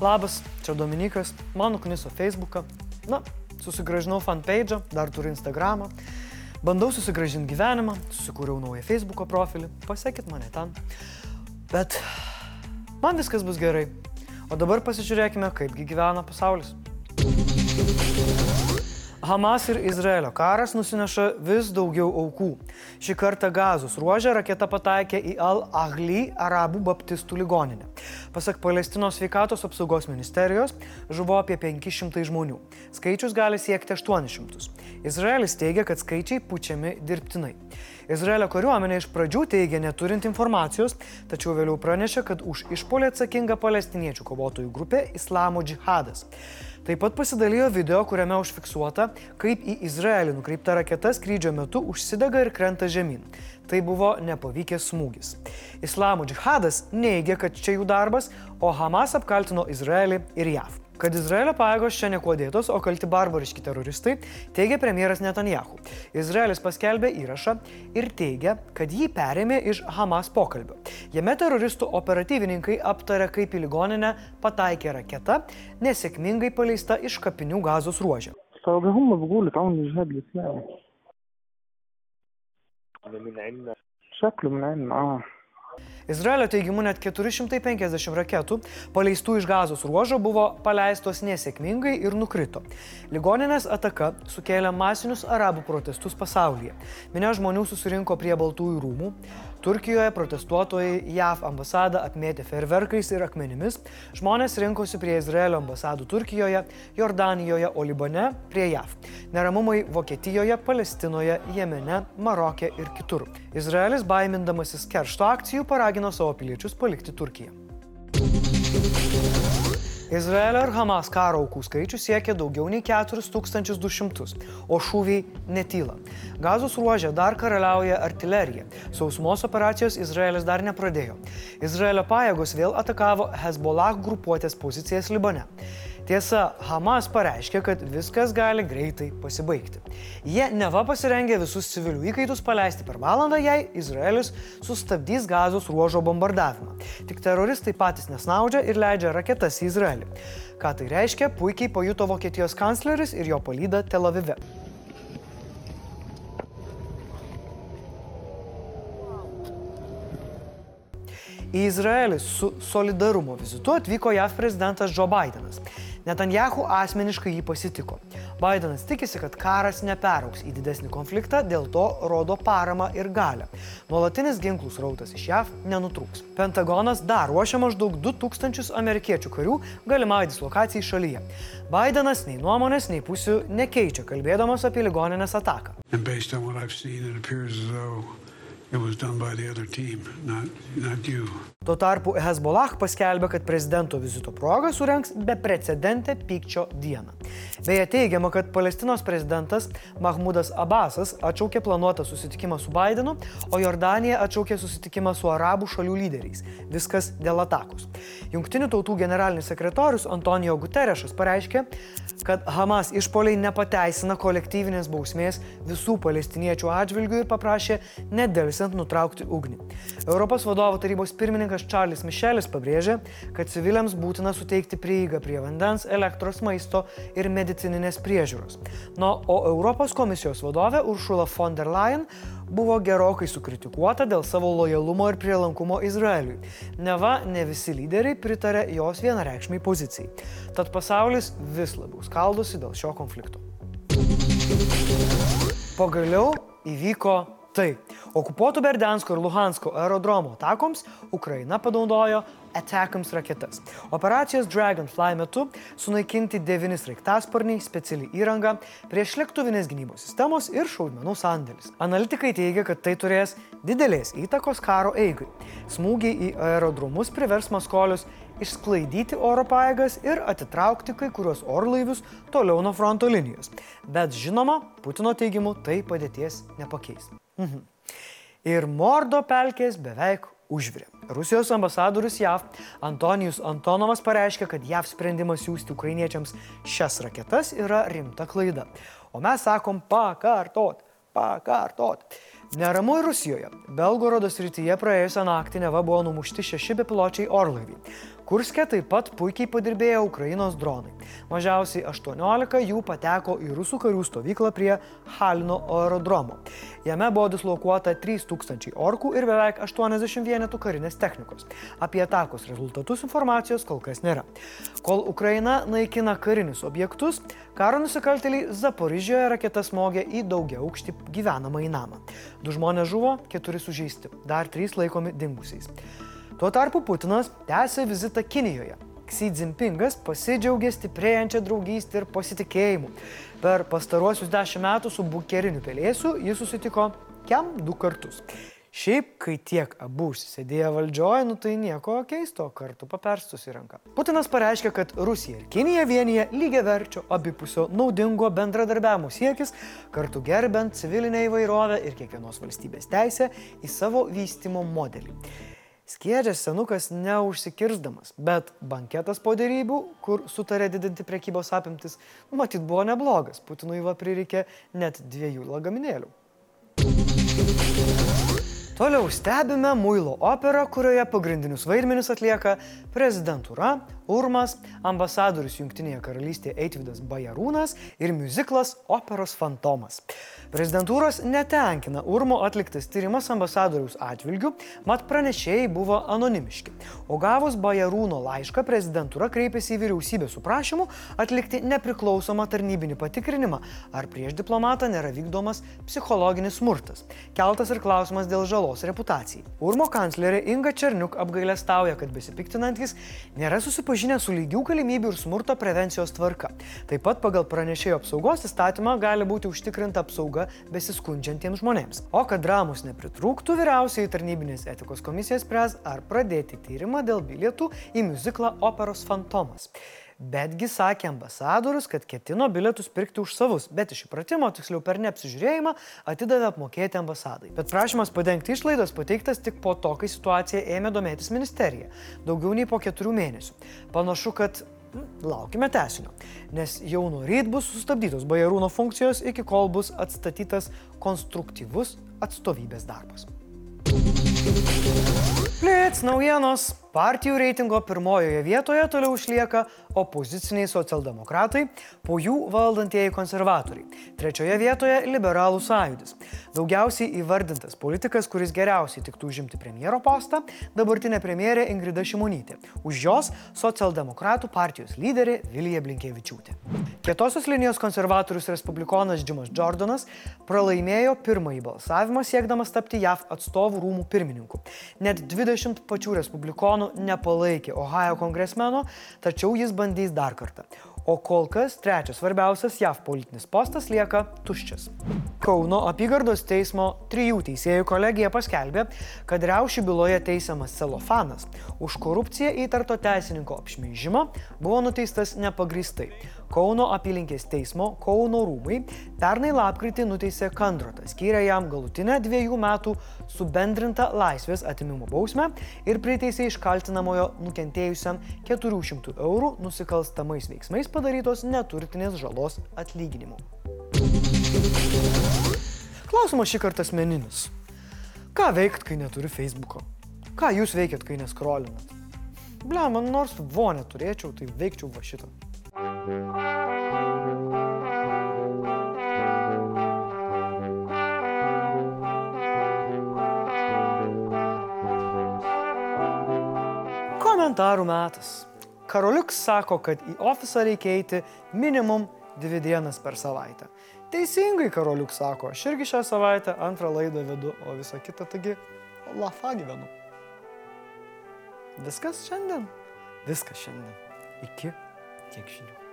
Labas, čia Dominikas, mano kniso Facebooką. Na, susigražinau fanpage, dar turiu Instagramą. Bandau susigražinti gyvenimą, susikūriau naują Facebooko profilį, pasiekit mane ten. Bet man viskas bus gerai. O dabar pasižiūrėkime, kaipgi gyvena pasaulis. Hamas ir Izraelio karas nusineša vis daugiau aukų. Šį kartą gazos ruožę raketa pataikė į Al-Ahly arabų baptistų ligoninę. Pasak Palestinos sveikatos apsaugos ministerijos, žuvo apie 500 žmonių. Skaičius gali siekti 800. Izraelis teigia, kad skaičiai pučiami dirbtinai. Izraelio kariuomenė iš pradžių teigia neturint informacijos, tačiau vėliau pranešė, kad už išpolį atsakinga palestiniečių kovotojų grupė Islamo džihadas. Taip pat pasidalijo video, kuriame užfiksuota, kaip į Izraelį nukreipta raketa skrydžio metu užsidega ir krenta žemyn. Tai buvo nepavykęs smūgis. Islamo džihadas neigia, kad čia jų darbas, o Hamas apkaltino Izraelį ir JAV. Kad Izraelio pajėgos čia nekodėtos, o kalti barbariški teroristai, teigia premjeras Netanjahu. Izraelis paskelbė įrašą ir teigia, kad jį perėmė iš Hamas pokalbio. Jame teroristų operatyvininkai aptarė, kaip į ligoninę pataikė raketa, nesėkmingai paleista iš kapinių gazos ruožė. فهم بيقولوا تعاونوا الجهاد الإسلامي من عندنا شكله من عندنا اه Izraelio teigimu net 450 raketų paleistų iš gazos ruožo buvo paleistos nesėkmingai ir nukrito. Ligoninės ataka sukėlė masinius arabų protestus pasaulyje. Minė žmonių susirinko prie Baltųjų rūmų. Turkijoje protestuotojai JAV ambasadą apmėtė ferverkais ir akmenimis. Žmonės rinkosi prie Izraelio ambasadų Turkijoje, Jordanijoje, o Libane prie JAV. Neramumai Vokietijoje, Palestinoje, Jemene, Marokė ir kitur. Izraelis baimindamasis keršto akcijų paragino savo piliečius palikti Turkiją. Izraelio ir Hamas karo aukų skaičius siekia daugiau nei 4200, o šūviai netyla. Gazos ruožė dar karaliauja artilerija. Sausumos operacijos Izraelis dar nepradėjo. Izraelio pajėgos vėl atakavo Hezbollah grupuotės pozicijas Libane. Tiesa, Hamas pareiškė, kad viskas gali greitai pasibaigti. Jie neva pasirengė visus civilių įkaitus paleisti per valandą, jei Izraelis sustabdys gazos ruožo bombardavimą. Tik teroristai patys nesnaudžia ir leidžia raketas į Izraelį. Ką tai reiškia, puikiai pajuto Vokietijos kancleris ir jo palyda Tel Avive. Į Izraelį su solidarumo vizitu atvyko JAV prezidentas Joe Bidenas. Netanjahu asmeniškai jį pasitiko. Bidenas tikisi, kad karas neperauks į didesnį konfliktą, dėl to rodo paramą ir galę. Nuolatinis ginklų srautas iš JAV nenutrūks. Pentagonas dar ruošia maždaug 2000 amerikiečių karių galimai dislokacijai šalyje. Bidenas nei nuomonės, nei pusių nekeičia, kalbėdamas apie ligoninės ataką. It was done by the other team, not, not you. Tuo tarpu Hezbollah paskelbė, kad prezidento vizito proga surenks beprecedentę pykčio dieną. Beje, teigiama, kad Palestinos prezidentas Mahmudas Abbasas atšaukė planuotą susitikimą su Bidenu, o Jordanija atšaukė susitikimą su arabų šalių lyderiais. Viskas dėl atakos. Junktinių tautų generalinis sekretorius Antonijo Guterešas pareiškė, kad Hamas išpoliai nepateisina kolektyvinės bausmės visų palestiniečių atžvilgių ir paprašė nedelsiant nutraukti ugnį. Europos vadovų tarybos pirmininkas Čarlis Mišelis pabrėžė, kad civiliams būtina suteikti prieigą prie vandens, elektros, maisto ir medicininės priežiūros. Na, o Europos komisijos vadovė Uršula von der Leyen buvo gerokai sukritikuota dėl savo lojalumo ir prielankumo Izraeliui. Neva ne visi lyderiai pritarė jos vienareikšmiai pozicijai. Tad pasaulis vis labiau skaldosi dėl šio konflikto. Pagaliau įvyko tai. Okupuotų Berdensko ir Luhansko aerodromo atakoms Ukraina panaudojo Attackams raketas. Operacijos Dragonfly metu sunaikinti devyni sraigtasparniai, speciali įranga, prieš lėktuvinės gynybos sistemos ir šaudmenų sandėlis. Analitikai teigia, kad tai turės didelės įtakos karo eigai. Smūgiai į aerodromus privers Maskolius išsklaidyti oro pajėgas ir atitraukti kai kurios orlaivius toliau nuo fronto linijos. Bet žinoma, Putino teigimu tai padėties nepakeis. Mhm. Ir Mordo pelkės beveik užvirė. Rusijos ambasadorius JAV Antonijus Antonovas pareiškė, kad JAV sprendimas siūsti ukrainiečiams šias raketas yra rimta klaida. O mes sakom pakartot, pakartot. Neramu ir Rusijoje. Belgorodo srityje praėjusią naktį neva buvo numušti šeši bepiločiai orlaiviai. Kurske taip pat puikiai padirbėjo Ukrainos dronai. Mažiausiai 18 jų pateko į rusų karių stovyklą prie Halino aerodromo. Jame buvo dislokuota 3000 orkų ir beveik 80 vienetų karinės technikos. Apie atakos rezultatus informacijos kol kas nėra. Kol Ukraina naikina karinius objektus, karo nusikaltėliai Zaporižijoje raketą smogė į daugia aukštį gyvenamąjį namą. Du žmonės žuvo, keturi sužeisti, dar trys laikomi dingusiais. Tuo tarpu Putinas tęsė vizitą Kinijoje. Xi Jinpingas pasidžiaugė stiprėjančią draugystę ir pasitikėjimu. Per pastaruosius dešimt metų su bukeriniu pelėsiu jis susitiko kiam du kartus. Šiaip, kai tiek abu užsisėdėjo valdžioje, nu tai nieko keisto, kartu paperstus į ranką. Putinas pareiškė, kad Rusija ir Kinija vienyje lygiai verčio abipusio naudingo bendradarbiavimo siekis, kartu gerbent civilinę įvairovę ir kiekvienos valstybės teisę į savo vystimo modelį. Skiedžia senukas neužsikirsdamas, bet banketas po dėrybų, kur sutarė didinti prekybos apimtis, matyt, buvo neblogas. Putinui va prireikė net dviejų lagaminėlių. Toliau stebime Muilo operą, kurioje pagrindinius vaidmenis atlieka prezidentūra, Urmas, ambasadorius Junktinėje karalystėje Eitvidas Bajarūnas ir muziklas Operos fantomas. Prezidentūros netenkina Urmo atliktas tyrimas ambasadoriaus atžvilgių, mat pranešėjai buvo anonimiški. O gavus Bajarūno laišką, prezidentūra kreipėsi į vyriausybę su prašymu atlikti nepriklausomą tarnybinį patikrinimą, ar prieš diplomatą nėra vykdomas psichologinis smurtas. Keltas ir klausimas dėl žalos reputacijai. Urmo kanclerė Inga Černiuk apgailestauja, kad besipiktinantis nėra susipažinę su lygių galimybių ir smurto prevencijos tvarka. Taip pat pagal pranešėjo apsaugos įstatymą gali būti užtikrinta apsauga besiskundžiantiems žmonėms. O kad dramos nepritrūktų, vyriausiai tarnybinės etikos komisija spręs, ar pradėti tyrimą dėl bilietų į muziklą Operos fantomas. Betgi sakė ambasadorius, kad ketino bilietus pirkti už savus, bet iš įpratimo, tiksliau per neapsižiūrėjimą, atidavė apmokėti ambasadai. Bet prašymas padengti išlaidas pateiktas tik po to, kai situacija ėmė domėtis ministerija. Daugiau nei po keturių mėnesių. Panašu, kad Laukime tesinio, nes jau nuo ryt bus sustabdytos bajarūno funkcijos, iki kol bus atstatytas konstruktyvus atstovybės darbas. Plėts naujienos. Partijų reitingo pirmojoje vietoje toliau išlieka opoziciniai socialdemokratai, po jų valdantieji konservatoriai. Trečioje vietoje liberalų sąjūdis. Daugiausiai įvardintas politikas, kuris geriausiai tiktų užimti premjero postą, dabartinė premjerė Ingrida Šimonytė. Už jos socialdemokratų partijos lyderė Vilija Blinkievičiūtė. Kietosios linijos konservatorius respublikonas Džimas Jordanas pralaimėjo pirmąjį balsavimą siekdamas tapti JAV atstovų rūmų pirmininku. Net 20 pačių respublikonų nepalaikė Ohajo kongresmeno, tačiau jis bandys dar kartą. O kol kas trečias svarbiausias JAV politinis postas lieka tuščias. Kauno apygardos teismo trijų teisėjų kolegija paskelbė, kad riaušių byloje teisiamas celofanas už korupciją įtarto teisininko apšmeižimą buvo nuteistas nepagristai. Kauno apylinkės teismo Kauno rūmai pernai lapkritį nuteisė Kandrotą, skyrė jam galutinę dviejų metų subendrintą laisvės atimimo bausmę ir priteisė iš kaltinamojo nukentėjusiam 400 eurų nusikalstamais veiksmais padarytos neturtinės žalos atlyginimu. Klausimas šį kartą asmeninis. Ką veikt, kai neturi Facebook'o? Ką jūs veikiat, kai neskrolinat? Ble, man nors vonę turėčiau, tai veikčiau va šitą. Komentarų metas. Karoliuks sako, kad į ofisą reikia eiti minimum dvi dienas per savaitę. Teisingai Karoliuks sako, aš irgi šią savaitę antrą laidą vedu, o visą kitą taigi lafa gyvenu. Viskas šiandien. Viskas šiandien. Iki tiek žinių.